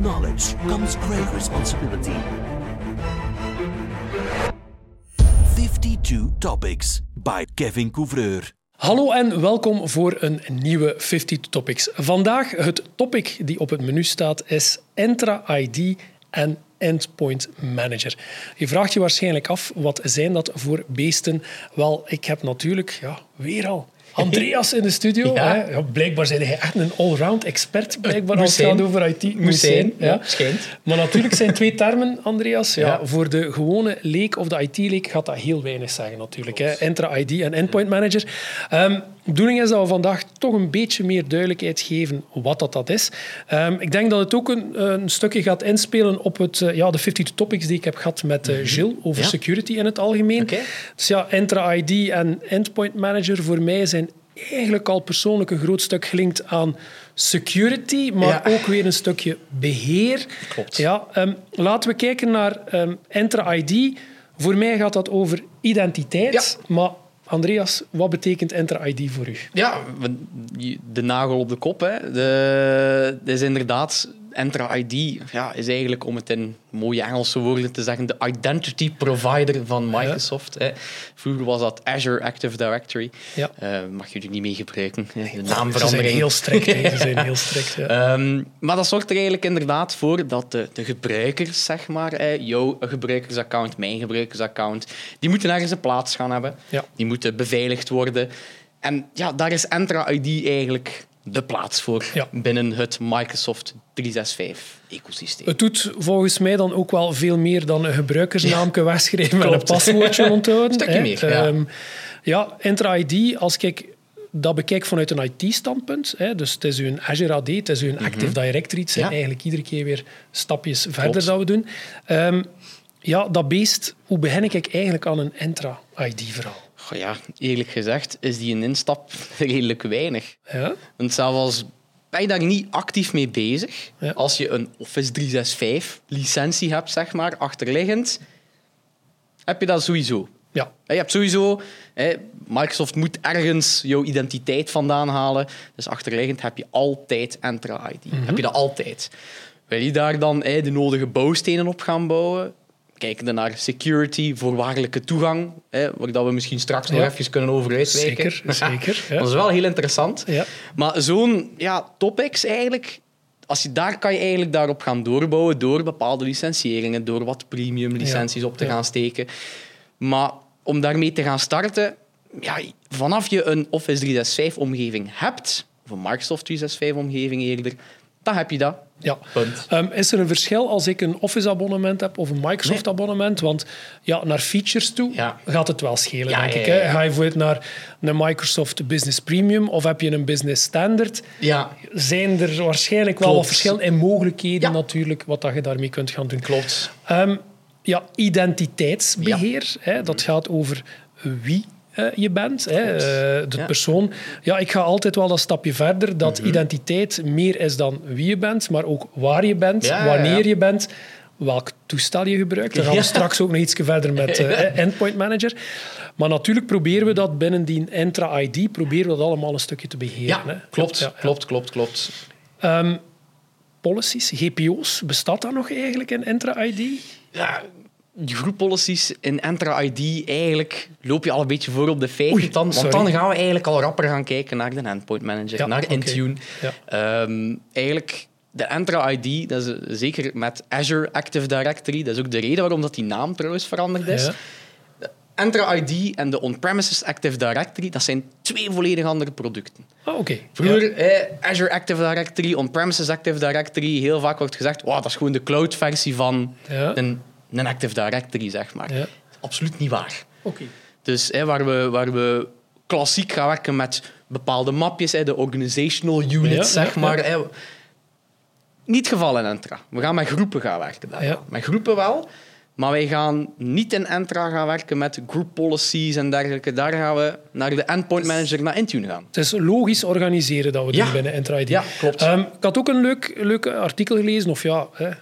knowledge comes great responsibility. 52 Topics by Kevin Couvreur. Hallo en welkom voor een nieuwe 50 Topics. Vandaag het topic die op het menu staat is Entra ID en Endpoint Manager. Je vraagt je waarschijnlijk af, wat zijn dat voor beesten? Wel, ik heb natuurlijk, ja, weer al Andreas in de studio. Ja. Hè? Ja, blijkbaar zijn hij echt een allround expert blijkbaar Moet als het gaat over IT. Moet zijn, ja, schijnt. Maar natuurlijk zijn twee termen, Andreas. Ja. Voor de gewone leek of de IT-leek gaat dat heel weinig zeggen natuurlijk. Hè. Entra ID en Endpoint Manager. Ehm, de bedoeling is dat we vandaag toch een beetje meer duidelijkheid geven wat dat, dat is. Ehm, ik denk dat het ook een, een stukje gaat inspelen op het, eh, ja, de 52 topics die ik heb gehad met eh, Gilles over Ja. security in het algemeen. Dus ja, Entra ID en Endpoint Manager voor mij zijn eigenlijk al persoonlijk een groot stuk gelinkt aan security, maar Ja. ook weer een stukje beheer. Klopt. Ja, ehm, laten we kijken naar ehm, Entra ID. Voor mij gaat dat over identiteit, maar Andreas, wat betekent Entra ID voor u? Ja, de nagel op de kop. Hè. De, is inderdaad, Entra ID ja, is eigenlijk, om het in mooie Engelse woorden te zeggen, de identity provider van Microsoft. Hè. Vroeger was dat Azure Active Directory. Ja. Eh, mag je er niet mee gebruiken. De Ze zijn naamverandering. heel strikt. Ze zijn heel strikt. Ja. Ehm, maar dat zorgt er eigenlijk inderdaad voor dat de, de gebruikers, zeg maar, hè, jouw gebruikersaccount, mijn gebruikersaccount, die moeten ergens een plaats gaan hebben. Die moeten beveiligd worden. En ja, daar is Entra ID eigenlijk de plaats voor Ja. binnen het Microsoft 365-ecosysteem. Het doet volgens mij dan ook wel veel meer dan een gebruikersnaamje wegschrijven en een paswoordje onthouden. Stukje hè. meer, ja. Ehm, ja, ID, als ik dat bekijk vanuit een IT-standpunt, hè, dus het is uw Azure AD, het is uw Active Directory, het zijn Mhm. Ja. eigenlijk iedere keer weer stapjes verder dat we doen. Ehm, ja, dat beest, hoe begin ik eigenlijk aan een Entra ID-verhaal? Goh, ja, eerlijk gezegd is die een instap redelijk weinig. Ja? Want zelfs ben je daar niet actief mee bezig, Ja. als je een Office 365 licentie hebt, zeg maar, achterliggend, heb je dat sowieso. Ja. Je hebt sowieso, Microsoft moet ergens jouw identiteit vandaan halen. Dus achterliggend heb je altijd Entra ID. Heb je dat altijd. Wil je daar dan de nodige bouwstenen op gaan bouwen? Kijken naar security, voorwaardelijke toegang, hè, waar dat we misschien straks nog even kunnen over uitwijken. Zeker, zeker. Ja. Dat is wel heel interessant. Ja. Maar zo'n ja, topics eigenlijk, als je, daar kan je eigenlijk daarop gaan doorbouwen door bepaalde licentieringen, door wat premium licenties Ja, op te ja. gaan steken. Maar om daarmee te gaan starten, ja, vanaf je een Office 365-omgeving hebt, of een Microsoft 365-omgeving eerder, dan heb je dat. Ja. Punt. Ehm, is er een verschil als ik een Office-abonnement heb of een Microsoft-abonnement? Want ja, naar features toe Ja. gaat het wel schelen, Ja, denk ja, ik. Hè? Ga je bijvoorbeeld naar een Microsoft Business Premium of heb je een Business Standard? Ja, Zijn er waarschijnlijk wel wat verschillen in mogelijkheden natuurlijk, wat dat je daarmee kunt gaan doen. klopt. Ehm, ja, identiteitsbeheer, hè, dat gaat over wie je bent, hè, eh, de Ja. persoon. Ja, ik ga altijd wel dat stapje verder, dat Mhm. identiteit meer is dan wie je bent, maar ook waar je bent, Ja, wanneer je bent, welk toestel je gebruikt. Dan gaan we straks ook nog iets verder met eh, Endpoint Manager. Maar natuurlijk proberen we dat binnen die Entra ID, proberen we dat allemaal een stukje te beheren. Hè. klopt, klopt, klopt, klopt. Ehm, policies, GPO's, bestaat dat nog eigenlijk in Entra ID? ja, die groep policies in Entra ID, eigenlijk loop je al een beetje voor op de feiten. Oei, dan, want sorry. dan gaan we eigenlijk al rapper gaan kijken naar de Endpoint Manager, Ja, naar. Intune. Ja. Ehm, eigenlijk, de Entra ID, dat is eh, zeker met Azure Active Directory, dat is ook de reden waarom dat die naam trouwens veranderd is. Ja. Entra ID en de On-Premises Active Directory, dat zijn twee volledig andere producten. Ah, oké. Vroeger, eh, Azure Active Directory, On-Premises Active Directory, heel vaak wordt gezegd, wow, dat is gewoon de cloud-versie van een, een Active Directory, zeg maar. Ja. Absoluut niet waar. Oké. Dus hè, waar, we, waar we klassiek gaan werken met bepaalde mapjes, hè, de organizational units, Ja, zeg ja, maar. Hè. Niet het geval in Entra. We gaan met groepen gaan werken. Met groepen wel, Maar wij gaan niet in Entra gaan werken met group policies en dergelijke. Daar gaan we naar de endpoint manager, naar Intune gaan. Het is logisch organiseren dat we doen Ja. binnen Entra-ID. Ja, klopt. Ehm, ik had ook een leuk, leuk artikel gelezen, of ja, hè, eh,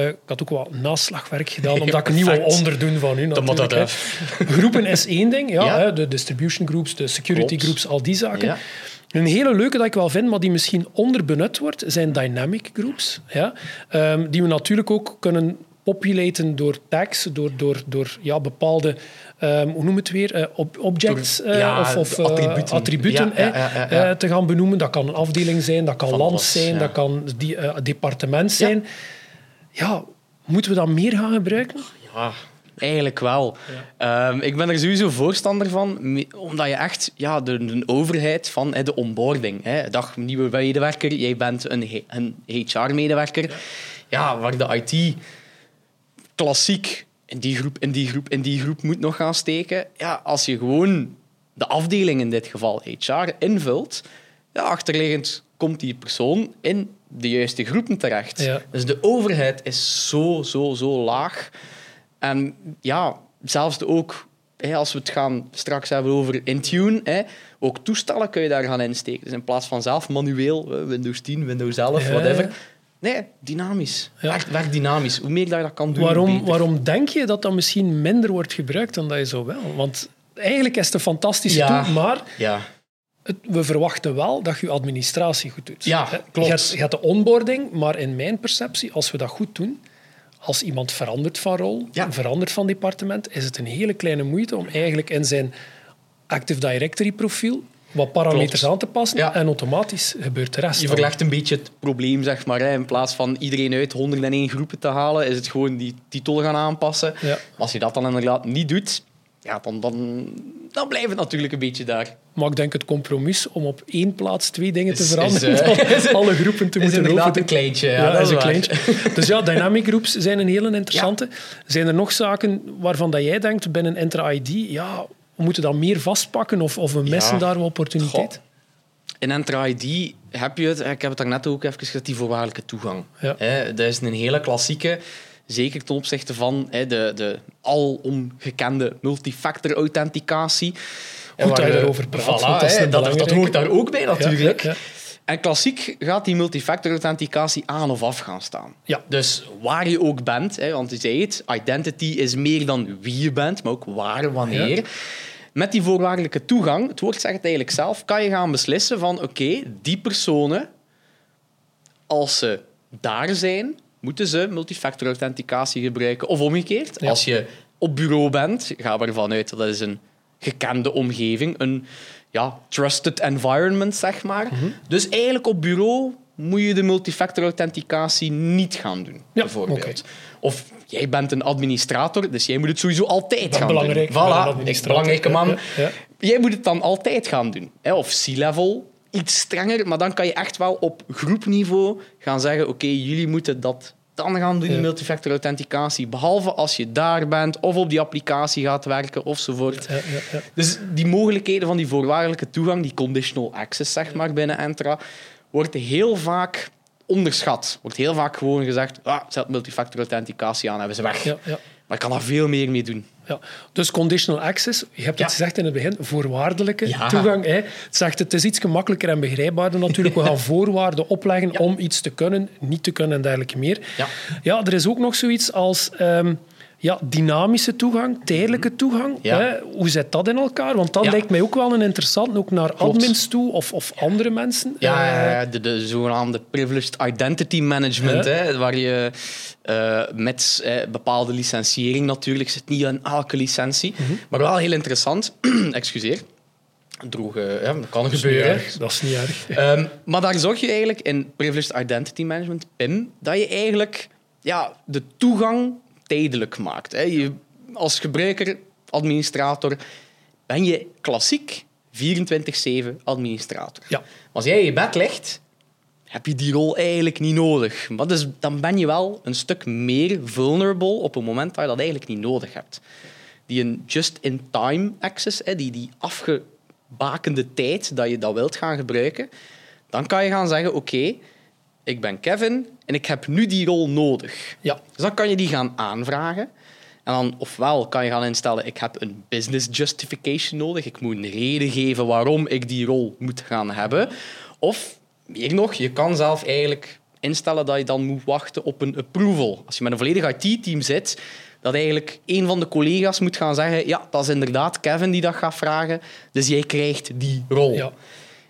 Mhm. ik had ook wat naslagwerk gedaan, omdat ik niet wil onderdoen van u. Natuurlijk, dat. Groepen is één ding, ja, Ja. Hè, de distribution groups, de security Klopt. groups, al die zaken. Een hele leuke dat ik wel vind, maar die misschien onderbenut wordt, zijn dynamic groups. Ja? Ehm, die we natuurlijk ook kunnen populaten door tags, door, door, door ja, bepaalde, ehm, hoe noem het weer, uh, objects Door- eh, ja, of, of attributen. Ja, ja, ja, ja. eh, te gaan benoemen. Dat kan een afdeling zijn, dat kan Van land alles, zijn, ja. dat kan die, departement zijn. Ja. moeten we dat meer gaan gebruiken? Ja, eigenlijk wel. Ehm, ik ben er sowieso voorstander van, omdat je echt ja, de, de overheid van de onboarding. Hè. Dag nieuwe medewerker, jij bent een, een HR-medewerker. Ja. waar de IT klassiek in die groep, in die groep, in die groep moet nog gaan steken. Ja, als je gewoon de afdeling, in dit geval HR, invult, ja, achterliggend komt die persoon in de juiste groepen terecht. Ja. Dus de overheid is zo, zo, zo laag. En ja, zelfs ook, als we het gaan straks hebben over Intune, ook toestellen kun je daar gaan insteken. Dus in plaats van zelf manueel, Windows 10, Windows 11, Ja, whatever. Nee, dynamisch. Ja. Echt werk dynamisch. Hoe meer dat je dat kan doen, Waarom, beter. waarom denk je dat dat misschien minder wordt gebruikt dan dat je zou wel? Want eigenlijk is het een fantastische Ja. tool, maar Ja, het- we verwachten wel dat je administratie goed doet. Ja, klopt. Je hebt, je hebt de onboarding, maar in mijn perceptie, als we dat goed doen, als iemand verandert van rol, Ja. verandert van departement, is het een hele kleine moeite om eigenlijk in zijn Active Directory profiel wat parameters Klopt. aan te passen Ja. en automatisch gebeurt de rest. je verlegt een beetje het probleem, zeg maar. Hè. In plaats van iedereen uit 101 groepen te halen, is het gewoon die titel gaan aanpassen. Ja. Als je dat dan inderdaad niet doet, ja, dan, dan, dan blijft het natuurlijk een beetje daar. Maar ik denk het compromis om op één plaats twee dingen te Is- veranderen, is, eh, dan alle groepen te is moeten overdoen. een kleintje. Ja, Ja, dat is een waar. kleintje. Dus ja, dynamic groups zijn een hele interessante. Zijn er nog zaken waarvan dat jij denkt binnen Enter ID, ja, we moeten dat meer vastpakken of, of we missen Ja. daar wel opportuniteit? In Enter ID heb je het, ik heb het daarnet ook even gezegd, die voorwaardelijke toegang. Ja. Hè, dat is een hele klassieke, zeker ten opzichte van hè, de, de alomgekende multifactor authenticatie. Goed dat je daarover praat, voilà, dat een dat, hoort daar ook bij natuurlijk. Ja, En klassiek gaat die multifactor authenticatie aan of af gaan staan. Ja. Dus waar je ook bent, hè, want je zei het, identity is meer dan wie je bent, maar ook waar, wanneer. Ja. Met die voorwaardelijke toegang, het woord zegt het eigenlijk zelf, kan je gaan beslissen van oké, die personen, als ze daar zijn, moeten ze multifactor authenticatie gebruiken. Of omgekeerd, Ja. als je op bureau bent, ga ervan uit dat dat is een gekende omgeving, een ja, trusted environment, zeg maar. Mhm. Dus eigenlijk op bureau moet je de multifactor authenticatie niet gaan doen, Ja, bijvoorbeeld. Of jij bent een administrator, dus jij moet het sowieso altijd Dat gaan belangrijk, doen. Voilà, administrator. belangrijke man. Ja, ja, ja. Jij moet het dan altijd gaan doen. Hè? Of C-level, iets strenger, maar dan kan je echt wel op groepniveau gaan zeggen: oké, jullie moeten dat dan gaan doen, die Ja. multifactor authenticatie. Behalve als je daar bent of op die applicatie gaat werken ofzovoort. Ja, ja. Dus die mogelijkheden van die voorwaardelijke toegang, die conditional access zeg maar, binnen Entra, wordt heel vaak onderschat. Wordt heel vaak gewoon gezegd, ah, zet multifactor authenticatie aan, hebben ze weg. Maar ik kan daar veel meer mee doen. Ja. Dus conditional access, je hebt Ja. het gezegd in het begin, voorwaardelijke Ja. toegang. Hè. Het, zegt, het is iets gemakkelijker en begrijpbaarder natuurlijk. We gaan voorwaarden opleggen om iets te kunnen, niet te kunnen en dergelijke meer. Ja. ja er is ook nog zoiets als ehm, ja, dynamische toegang, tijdelijke toegang. Ja. Hè. Hoe zit dat in elkaar? Want dat Ja. lijkt mij ook wel een interessant, ook naar Klopt. admins toe of, of andere mensen. Ja, Eh, de, de zogenaamde privileged identity management, hè, waar je eh, met eh, bepaalde licentiëring natuurlijk zit niet aan elke licentie, Mhm. maar wel heel interessant. Excuseer. Droge, ja, dat kan dat gebeuren. Dat is niet erg. Ehm, maar daar zorg je eigenlijk in Privileged Identity Management, PIM, dat je eigenlijk ja, de toegang tijdelijk maakt. Hè. Je, als gebruiker, administrator, ben je klassiek 24-7 administrator. Ja. Als jij je bed ligt, heb je die rol eigenlijk niet nodig. Maar dus, dan ben je wel een stuk meer vulnerable op een moment waar je dat eigenlijk niet nodig hebt. Die een just-in-time access, hè, die, die afgebakende tijd dat je dat wilt gaan gebruiken, dan kan je gaan zeggen, oké, ik ben Kevin en ik heb nu die rol nodig. Ja. Dus dan kan je die gaan aanvragen. En dan ofwel kan je gaan instellen, ik heb een business justification nodig. Ik moet een reden geven waarom ik die rol moet gaan hebben. Of, meer nog, je kan zelf eigenlijk instellen dat je dan moet wachten op een approval. Als je met een volledig IT-team zit, dat eigenlijk een van de collega's moet gaan zeggen, ja, dat is inderdaad Kevin die dat gaat vragen, dus jij krijgt die rol. Ja.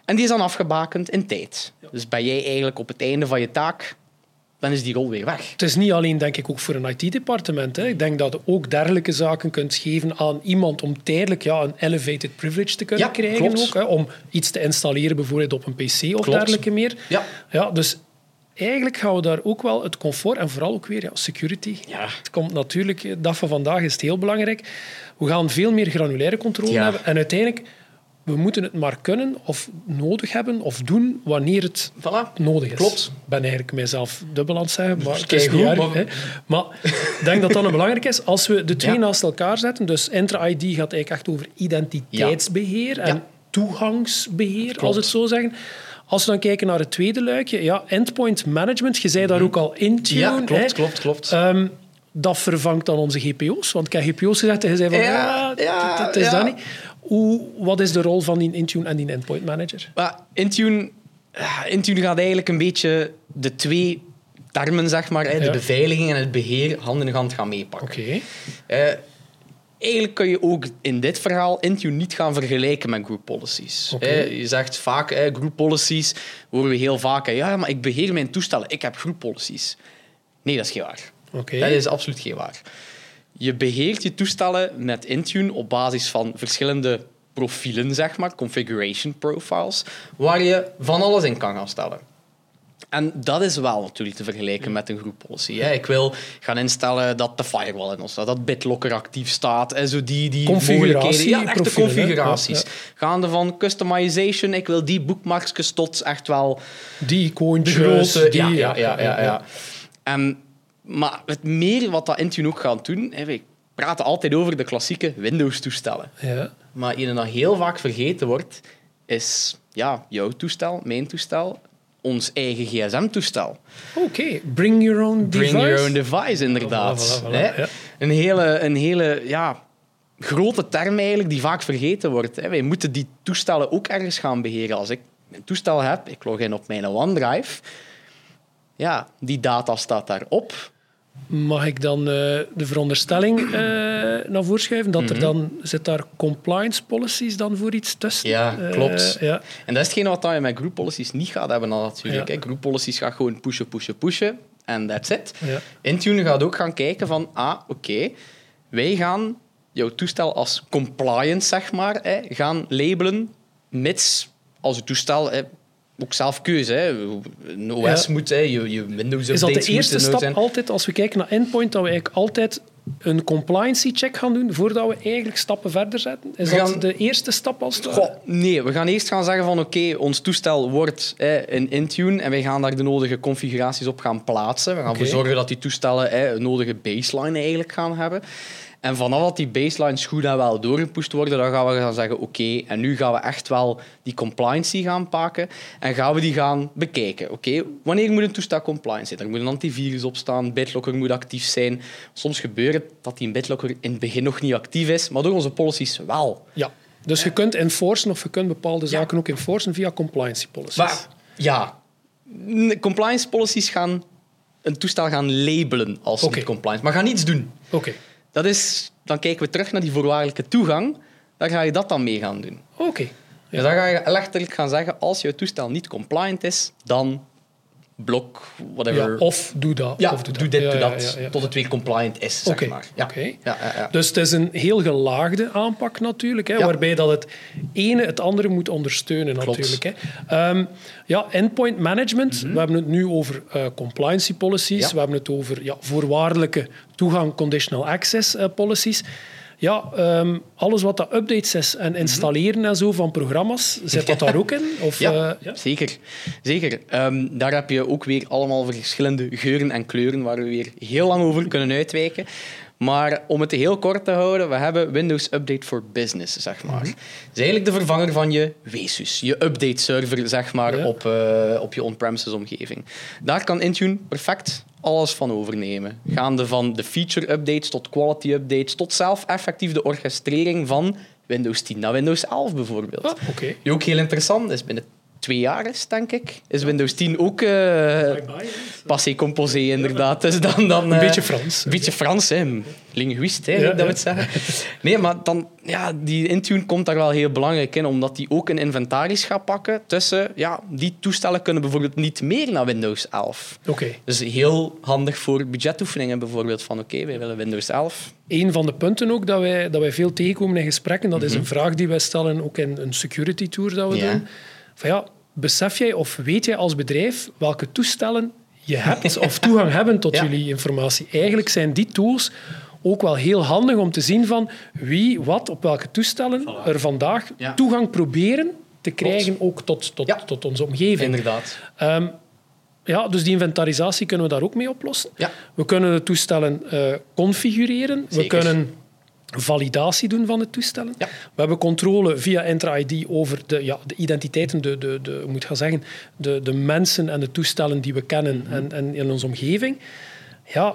En die is dan afgebakend in tijd. Dus ben jij eigenlijk op het einde van je taak, dan is die rol weer weg. Het is niet alleen, denk ik, ook voor een IT-departement. Ik denk dat je ook dergelijke zaken kunt geven aan iemand om tijdelijk ja, een elevated privilege te kunnen Ja, krijgen. klopt. Ook, hè, om iets te installeren, bijvoorbeeld op een PC of dergelijke meer. Ja. Ja, dus eigenlijk gaan we daar ook wel het comfort en vooral ook weer ja, security. Ja. Het komt natuurlijk, de dag van vandaag is het heel belangrijk. We gaan veel meer granulaire controle Ja. hebben. En uiteindelijk, we moeten het maar kunnen of nodig hebben of doen wanneer het Voilà. nodig is. Klopt. Ik ben eigenlijk mijzelf dubbel aan het zeggen, maar het is niet erg. maar- ik denk dat dat een belangrijk is. Als we de twee Ja. naast elkaar zetten, dus Entra-ID gaat eigenlijk echt over identiteitsbeheer en Ja. toegangsbeheer, als Klopt. het zo zeggen. Als we dan kijken naar het tweede luikje, ja, endpoint management, je zei daar ook al Intune. Mhm. Ja, klopt, hè. klopt, klopt. Ehm, dat vervangt dan onze GPO's. Want ik heb GPO's gezegd en je zei van, ja, Ja, ja, het is ja. dat niet. Hoe, wat is de rol van die Intune en die endpoint manager? Intune, Intune gaat eigenlijk een beetje de twee termen, zeg maar, de Ja. beveiliging en het beheer, hand in hand gaan meepakken. Oké. Eh, eigenlijk kun je ook in dit verhaal Intune niet gaan vergelijken met group policies. Eh, je zegt vaak, eh, group policies, horen we heel vaak, ja, maar ik beheer mijn toestellen, ik heb group policies. Nee, dat is geen waar. Dat is absoluut geen waar. Je beheert je toestellen met Intune op basis van verschillende profielen, zeg maar, configuration profiles, waar je van alles in kan gaan stellen. En dat is wel natuurlijk te vergelijken met een group policy. Hè. Ik wil gaan instellen dat de firewall in ons staat, dat BitLocker actief staat en zo die, die mogelijkheden. Ja, echte profielen, hè. configuraties. Ja, Gaande van customization, ik wil die bookmarks tot echt wel Die icoontjes. de grote... die, ja, ja, ja, ja, ja. En, maar het meer wat dat Intune ook gaat doen... Hè, wij praten altijd over de klassieke Windows-toestellen. Ja. Maar ene dat heel vaak vergeten wordt, is ja, jouw toestel, mijn toestel, ons eigen gsm-toestel. Oké, bring your own device. Bring your own device, inderdaad. Voilà, voilà, voilà, Hè? ja. Een hele, een hele ja, grote term eigenlijk die vaak vergeten wordt. Hè? Wij moeten die toestellen ook ergens gaan beheren. Als ik een toestel heb, ik log in op mijn OneDrive, ja, die data staat daarop. Mag ik dan eh, de veronderstelling eh, naar voren schuiven dat er dan zit daar compliance policies dan voor iets tussen? Mhm. Ja, Eh, klopt. ja. En dat is hetgeen wat je met group policies niet gaat hebben natuurlijk. Ja. hè. Group policies gaat gewoon pushen, pushen, pushen. En that's it. Ja. Intune gaat ook gaan kijken van, ah, oké, wij gaan jouw toestel als compliant, zeg maar, hè, gaan labelen, mits als je toestel... Hè, ook zelf keuze. Hè. Een OS Ja. moet, hè, je, je Windows Is dat de eerste stap zijn. altijd, als we kijken naar endpoint, dat we eigenlijk altijd een compliancy-check gaan doen voordat we eigenlijk stappen verder zetten? Is We dat gaan- de eerste stap als? Goh, nee, we gaan eerst gaan zeggen van oké, ons toestel wordt hè, in Intune en wij gaan daar de nodige configuraties op gaan plaatsen. We gaan ervoor zorgen dat die toestellen hè, een nodige baseline eigenlijk gaan hebben. En vanaf dat die baselines goed en wel doorgepusht worden, dan gaan we gaan zeggen oké, en nu gaan we echt wel die compliancy gaan pakken en gaan we die gaan bekijken. Oké, wanneer moet een toestel compliant zijn? Er moet een antivirus op staan, BitLocker moet actief zijn. Soms gebeurt het dat die BitLocker in het begin nog niet actief is, maar door onze policies wel. Ja. Dus je kunt enforcen of je kunt bepaalde zaken ook enforcen via compliancy policies. Maar ja, compliance policies gaan een toestel gaan labelen als Oké. niet compliance, maar gaan niets doen. Oké. Dat is, dan kijken we terug naar die voorwaardelijke toegang. Daar ga je dat dan mee gaan doen. Oké. Dus dan ga je letterlijk gaan zeggen, als jouw toestel niet compliant is, dan blok, whatever. Ja, of doe dat. Ja, of doe, doe dit, doe dat, tot het weer compliant is, zeg maar. Ja. oké. Ja, ja, ja. Dus het is een heel gelaagde aanpak natuurlijk, hè, waarbij dat het ene het andere moet ondersteunen Klopt. natuurlijk. Hè. Ehm, ja, endpoint management, we hebben het nu over eh, compliancy policies, Mhm. We hebben het over ja, voorwaardelijke toegang, conditional access eh, policies. Ja, ehm, alles wat dat updates is en installeren en zo van programma's, zit dat daar ook in? Of, Ja, eh, ja? zeker. zeker. Ehm, daar heb je ook weer allemaal verschillende geuren en kleuren waar we weer heel lang over kunnen uitwijken. Maar om het heel kort te houden, we hebben Windows Update for Business, zeg maar. Het is eigenlijk de vervanger van je WSUS, je update server, zeg maar, Ja. op, eh, op je on-premises omgeving. Daar kan Intune perfect alles van overnemen. Gaande van de feature updates tot quality updates, tot zelf effectief de orchestrering van Windows 10 naar Windows 11 bijvoorbeeld. Ah, Oké. Die ook heel interessant is. Binnen twee jaar is, denk ik, is Windows 10 ook uh, passé composé, inderdaad. Dus dan, dan, een beetje Frans. Een beetje Frans, hè. linguist, hè, ja, dat ja. zeggen. Nee, maar dan, ja, die Intune komt daar wel heel belangrijk in, omdat die ook een inventaris gaat pakken tussen, ja, die toestellen kunnen bijvoorbeeld niet meer naar Windows 11. Oké. Dus heel handig voor budgetoefeningen bijvoorbeeld, van oké, wij willen Windows 11. Een van de punten ook dat wij, dat wij veel tegenkomen in gesprekken, dat is een vraag die wij stellen ook in een security tour dat we doen van ja, besef jij of weet jij als bedrijf welke toestellen je hebt of toegang hebben tot jullie informatie? Eigenlijk zijn die tools ook wel heel handig om te zien van wie, wat, op welke toestellen er vandaag toegang proberen te krijgen ook tot, tot, tot onze omgeving. Inderdaad. Um, ja, dus die inventarisatie kunnen we daar ook mee oplossen. Ja. We kunnen de toestellen uh, configureren. We kunnen validatie doen van de toestellen. Ja. We hebben controle via Entra-ID over de, ja, de identiteiten, de, de, de, moet gaan zeggen, de, de mensen en de toestellen die we kennen mhm. en, en in onze omgeving. Ja,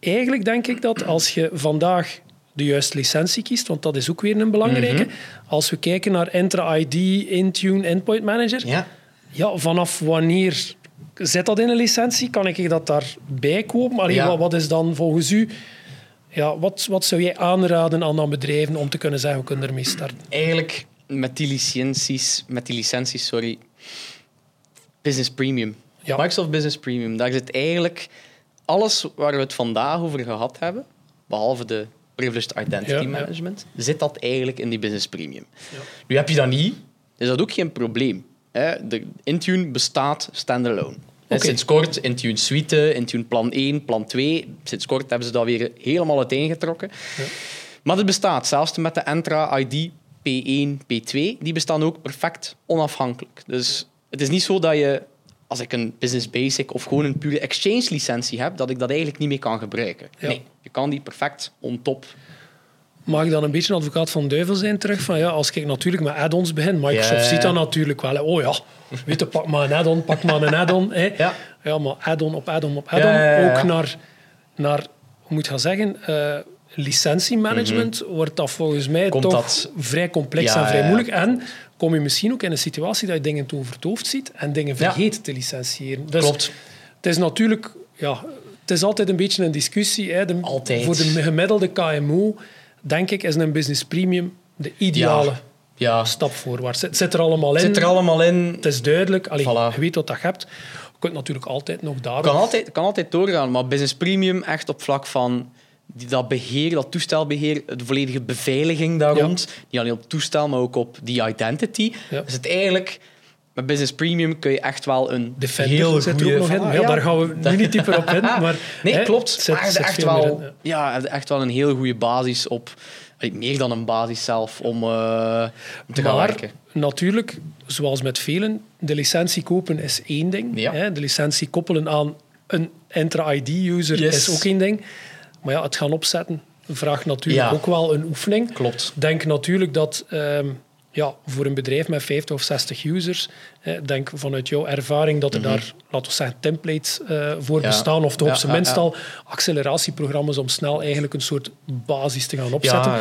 eigenlijk denk ik dat als je vandaag de juiste licentie kiest, want dat is ook weer een belangrijke. Mhm. Als we kijken naar Entra-ID, Intune, Endpoint Manager, ja. Ja, vanaf wanneer zit dat in een licentie? Kan ik dat daarbij kopen? Allee, ja. wat, wat is dan volgens u ja, wat, wat zou jij aanraden aan dan bedrijven om te kunnen zeggen, we kunnen ermee starten? Eigenlijk met die licenties, met die licenties sorry, Business Premium. Ja. Microsoft Business Premium, daar zit eigenlijk alles waar we het vandaag over gehad hebben, behalve de Privileged Identity Management, zit dat eigenlijk in die Business Premium. Nu heb je dat niet, is dat ook geen probleem. De Intune bestaat standalone. Okay. Sinds kort Intune Suite, Intune Plan 1, Plan 2. Sinds kort hebben ze dat weer helemaal uiteengetrokken. Ja. Maar het bestaat, zelfs met de Entra ID P1, P2, die bestaan ook perfect onafhankelijk. Dus het is niet zo dat je, als ik een Business Basic of gewoon een pure Exchange licentie heb, dat ik dat eigenlijk niet meer kan gebruiken. Nee, je kan die perfect on top Mag ik dan een beetje advocaat van duivel zijn terug? Van, ja, als ik natuurlijk met add-ons begin, Microsoft ziet dat natuurlijk wel. Oh ja, weet je, pak maar een add-on, pak maar een add-on. Ja. ja, maar add-on op add-on op add-on. Ook naar, naar, hoe moet je gaan zeggen, uh, licentiemanagement mm wordt dat volgens mij Komt toch dat... vrij complex en vrij moeilijk. En kom je misschien ook in een situatie dat je dingen toen vertoofd ziet en dingen vergeet te licentiëren. Dus Klopt. Het is natuurlijk... Ja, het is altijd een beetje een discussie. Hè. De, altijd. Voor de gemiddelde KMO denk ik, is een business premium de ideale ja. stap voorwaarts. Het zit er allemaal in. zit er allemaal in. Het is duidelijk. Allee, Je weet wat dat je hebt. Je kunt natuurlijk altijd nog daarop... Kan altijd, kan altijd doorgaan, maar business premium echt op vlak van dat beheer, dat toestelbeheer, de volledige beveiliging daar rond. Niet alleen op toestel, maar ook op die identity. Ja. Dus het eigenlijk... Met Business Premium kun je echt wel een Defender heel zit er ook nog in. Ja, daar gaan we nu niet dieper op in. Maar, nee, hè, klopt. Zit, maar echt, wel, in, ja. echt wel een heel goede basis op... Meer dan een basis zelf om, uh, om te gaan maar, werken. natuurlijk, zoals met velen, de licentie kopen is één ding. Hè. De licentie koppelen aan een Entra-ID-user Yes. is ook één ding. Maar ja, het gaan opzetten vraagt natuurlijk ook wel een oefening. Klopt. Denk natuurlijk dat ehm, ja, voor een bedrijf met 50 of 60 users, denk vanuit jouw ervaring dat er daar, laten we zeggen, templates eh, voor Mhm. Ja. bestaan, of toch Ja, op zijn ja, minst al acceleratieprogramma's om snel eigenlijk een soort basis te gaan opzetten.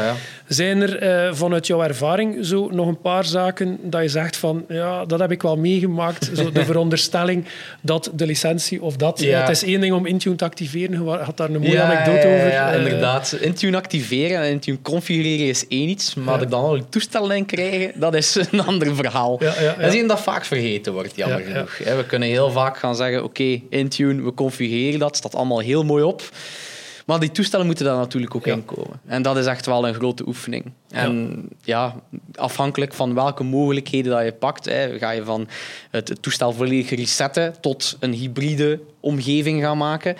Zijn er eh, vanuit jouw ervaring zo nog een paar zaken dat je zegt van, ja, dat heb ik wel meegemaakt, zo de veronderstelling dat de licentie of dat, het is één ding om Intune te activeren, je had daar een mooie anekdote over. Ja, eh, inderdaad. Intune activeren en Intune configureren is één iets, maar dat ik dan al een toestel in krijgen, dat is een ander verhaal. Ja, iets dat vaak vergeten wordt, jammer Ja, ja. genoeg. We kunnen heel vaak gaan zeggen, oké, Intune, we configureren dat, staat allemaal heel mooi op. Maar die toestellen moeten daar natuurlijk ook Ja. in komen. En dat is echt wel een grote oefening. En ja. afhankelijk van welke mogelijkheden dat je pakt, hè, ga je van het, het toestel volledig resetten tot een hybride omgeving gaan maken.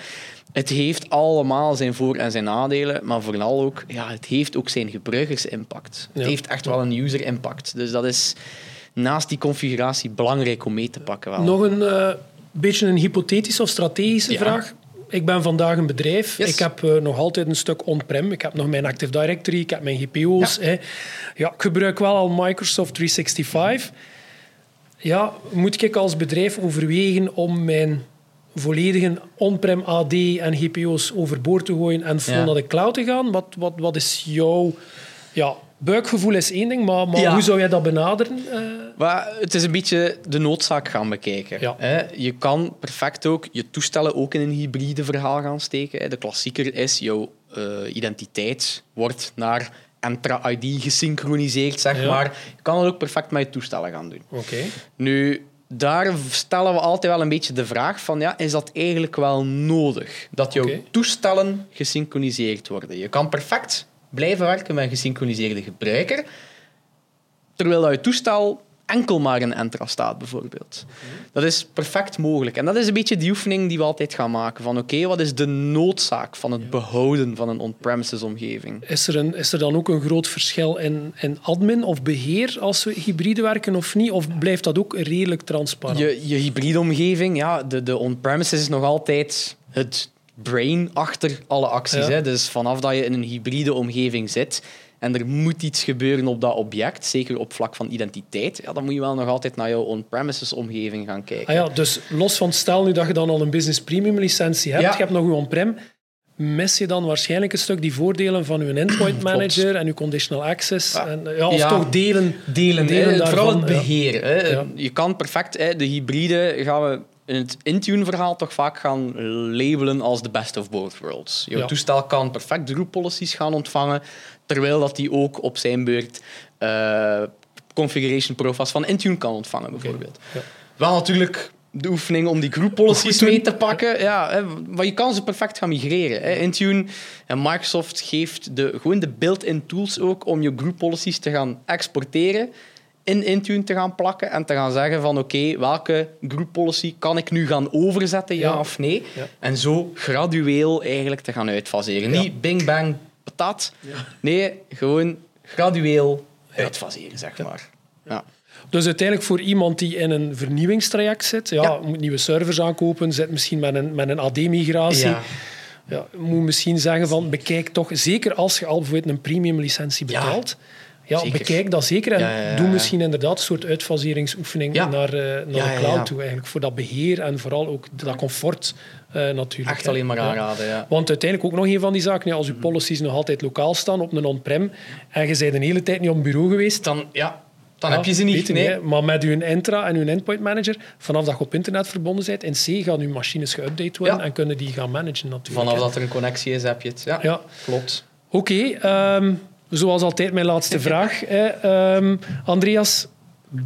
Het heeft allemaal zijn voor- en zijn nadelen, maar vooral ook, ja, het heeft ook zijn gebruikersimpact. Ja. Het heeft echt wel een user-impact. Dus dat is naast die configuratie belangrijk om mee te pakken. Wel. Nog een eh, beetje een hypothetische of strategische Ja. vraag. Ik ben vandaag een bedrijf. Yes. Ik heb eh, nog altijd een stuk on-prem. Ik heb nog mijn Active Directory, ik heb mijn GPO's. Ja. Hè. Ja, ik gebruik wel al Microsoft 365. Ja, moet ik als bedrijf overwegen om mijn volledige on-prem AD en GPO's overboord te gooien en vol Ja. naar de cloud te gaan? Wat, wat, wat is jouw... Ja, buikgevoel is één ding, maar, maar Ja. hoe zou jij dat benaderen? Maar het is een beetje de noodzaak gaan bekijken. Ja. Hè. Je kan perfect ook je toestellen ook in een hybride verhaal gaan steken. hè. De klassieker is, jouw eh, identiteit wordt naar Entra ID gesynchroniseerd, zeg Ja. maar. Je kan het ook perfect met je toestellen gaan doen. Oké. Nu, daar stellen we altijd wel een beetje de vraag van, ja, is dat eigenlijk wel nodig? Dat jouw toestellen gesynchroniseerd worden. Je kan perfect blijven werken met een gesynchroniseerde gebruiker, terwijl dat je toestel enkel maar in Entra staat, bijvoorbeeld. Dat is perfect mogelijk. En dat is een beetje die oefening die we altijd gaan maken. Van oké, wat is de noodzaak van het behouden van een on-premises omgeving? Is er, een, is er dan ook een groot verschil in, in admin of beheer als we hybride werken of niet? Of blijft dat ook redelijk transparant? Je, je hybride omgeving, ja, de, de on-premises is nog altijd het brain achter alle acties. Ja. Hè. Dus vanaf dat je in een hybride omgeving zit en er moet iets gebeuren op dat object, zeker op vlak van identiteit, ja, dan moet je wel nog altijd naar jouw on-premises omgeving gaan kijken. Ah ja, dus los van stel nu dat je dan al een business premium licentie hebt, Ja. je hebt nog je on-prem, mis je dan waarschijnlijk een stuk die voordelen van je endpoint manager en je conditional access. Ja. En, ja, of Ja. toch delen. delen, Delen hè. vooral daarvan, het beheer. Je kan perfect hè, de hybride gaan we in het Intune-verhaal toch vaak gaan labelen als the best of both worlds. Je Ja. toestel kan perfect group policies gaan ontvangen, terwijl dat die ook op zijn beurt eh, configuration profiles van Intune kan ontvangen, bijvoorbeeld. Ja. Wel natuurlijk de oefening om die group policies mee te pakken. Ja, hè, maar je kan ze perfect gaan migreren. Hè. Intune en Microsoft geeft de, gewoon de built-in tools ook om je group policies te gaan exporteren, in Intune te gaan plakken en te gaan zeggen van oké, welke group policy kan ik nu gaan overzetten, ja, Ja. of nee? Ja. En zo gradueel eigenlijk te gaan uitfaseren. Ja. Niet bing bang patat. Nee, gewoon gradueel uitfaseren, zeg maar. Ja. Dus uiteindelijk voor iemand die in een vernieuwingstraject zit, ja, Ja. moet nieuwe servers aankopen, zit misschien met een, met een AD-migratie. Ja. Ja, moet misschien zeggen van bekijk toch, zeker als je al bijvoorbeeld een premium licentie betaalt, ja, zeker. bekijk dat zeker en Ja, ja, ja, doe ja. misschien inderdaad een soort uitfaseringsoefening Ja. naar, eh, naar Ja, de ja, cloud ja. toe eigenlijk, voor dat beheer en vooral ook dat comfort eh, natuurlijk. Echt alleen maar Ja. aanraden, ja. Want uiteindelijk ook nog een van die zaken, ja, als je policies nog altijd lokaal staan op een on-prem en je bent de hele tijd niet op een bureau geweest, Dan, ja, dan ja, heb je ze niet. nee. Maar met je Entra en je Endpoint Manager, vanaf dat je op internet verbonden bent, in C gaan je machines geüpdate worden Ja. en kunnen die gaan managen natuurlijk. Vanaf dat er een connectie is, heb je het. Ja, Ja. klopt. Oké, ehm, zoals altijd mijn laatste vraag. Hè. Ehm, Andreas,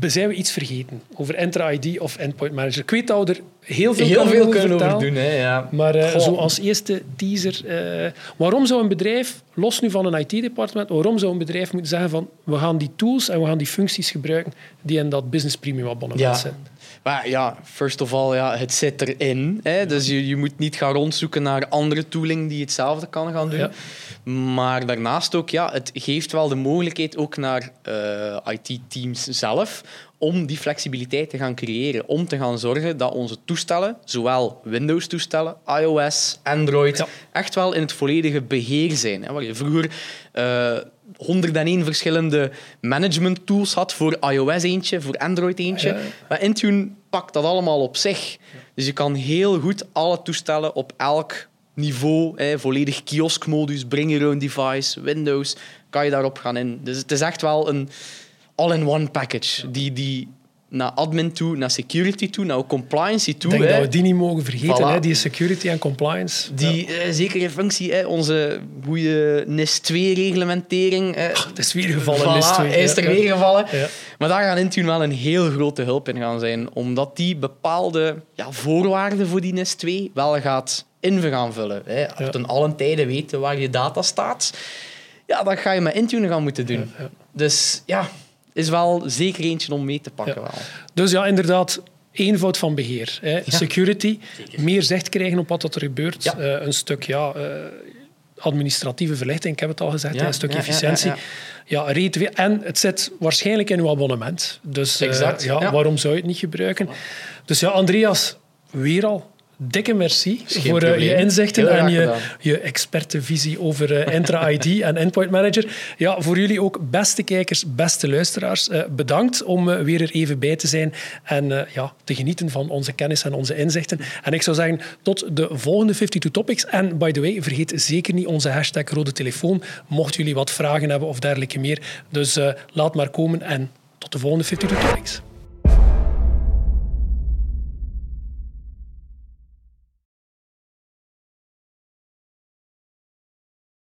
zijn we iets vergeten over Entra ID of Endpoint Manager? Ik weet dat we er heel veel, Heel kunnen veel over kunnen doen. Hè, ja. Maar Goh. zo als eerste teaser, eh, waarom zou een bedrijf, los nu van een IT-departement, waarom zou een bedrijf moeten zeggen van we gaan die tools en we gaan die functies gebruiken die in dat business premium abonnement Ja. zitten? Maar ja, first of all, ja, het zit erin. Hè? Dus je, je moet niet gaan rondzoeken naar andere tooling die hetzelfde kan gaan doen. Ja. Maar daarnaast ook, ja, het geeft wel de mogelijkheid ook naar eh, IT-teams zelf om die flexibiliteit te gaan creëren. Om te gaan zorgen dat onze toestellen, zowel Windows-toestellen, iOS, Android, Ja. echt wel in het volledige beheer zijn. Hè? Waar je vroeger eh 101 verschillende management tools had voor iOS eentje, voor Android eentje. Ja. Maar Intune pakt dat allemaal op zich. Dus je kan heel goed alle toestellen op elk niveau, hè, volledig kioskmodus, bring your own device, Windows, kan je daarop gaan in. Dus het is echt wel een all-in-one package die, die naar admin toe, naar security toe, naar compliance toe. Ik denk hè, dat we die niet mogen vergeten, Voilà. hè, die security en compliance. die eh, zekere functie, hè, onze goede NIS-2-reglementering. Het is weer gevallen, Voilà, NIS 2. hij is er Ja, weer gevallen. Ja. Maar daar gaat Intune wel een heel grote hulp in gaan zijn, omdat die bepaalde ja, voorwaarden voor die NIS 2 wel gaat in gaan vullen. Hè. Als ten allen tijde weten waar je data staat, ja, dat ga je met Intune gaan moeten doen. Dus ja, is wel zeker eentje om mee te pakken. Ja. Wel. Dus ja, inderdaad, eenvoud van beheer. Hè. Security, meer zicht krijgen op wat dat er gebeurt. Ja. Eh, een stuk ja, eh, administratieve verlichting, ik heb het al gezegd, Ja, een stuk efficiëntie. ja, en het zit waarschijnlijk in uw abonnement. Dus Exact, ja, ja. waarom zou je het niet gebruiken? Dus ja, Andreas, weer al. Dikke merci geen voor eh, je inzichten en je, gedaan. je expertenvisie over eh, Entra ID en Endpoint Manager. Ja, voor jullie ook, beste kijkers, beste luisteraars, eh, bedankt om eh, weer er even bij te zijn en eh, ja, te genieten van onze kennis en onze inzichten. En ik zou zeggen, tot de volgende 52 Topics. En by the way, vergeet zeker niet onze hashtag rode telefoon, mochten jullie wat vragen hebben of dergelijke meer. Dus eh, laat maar komen en tot tot de volgende 52 Topics.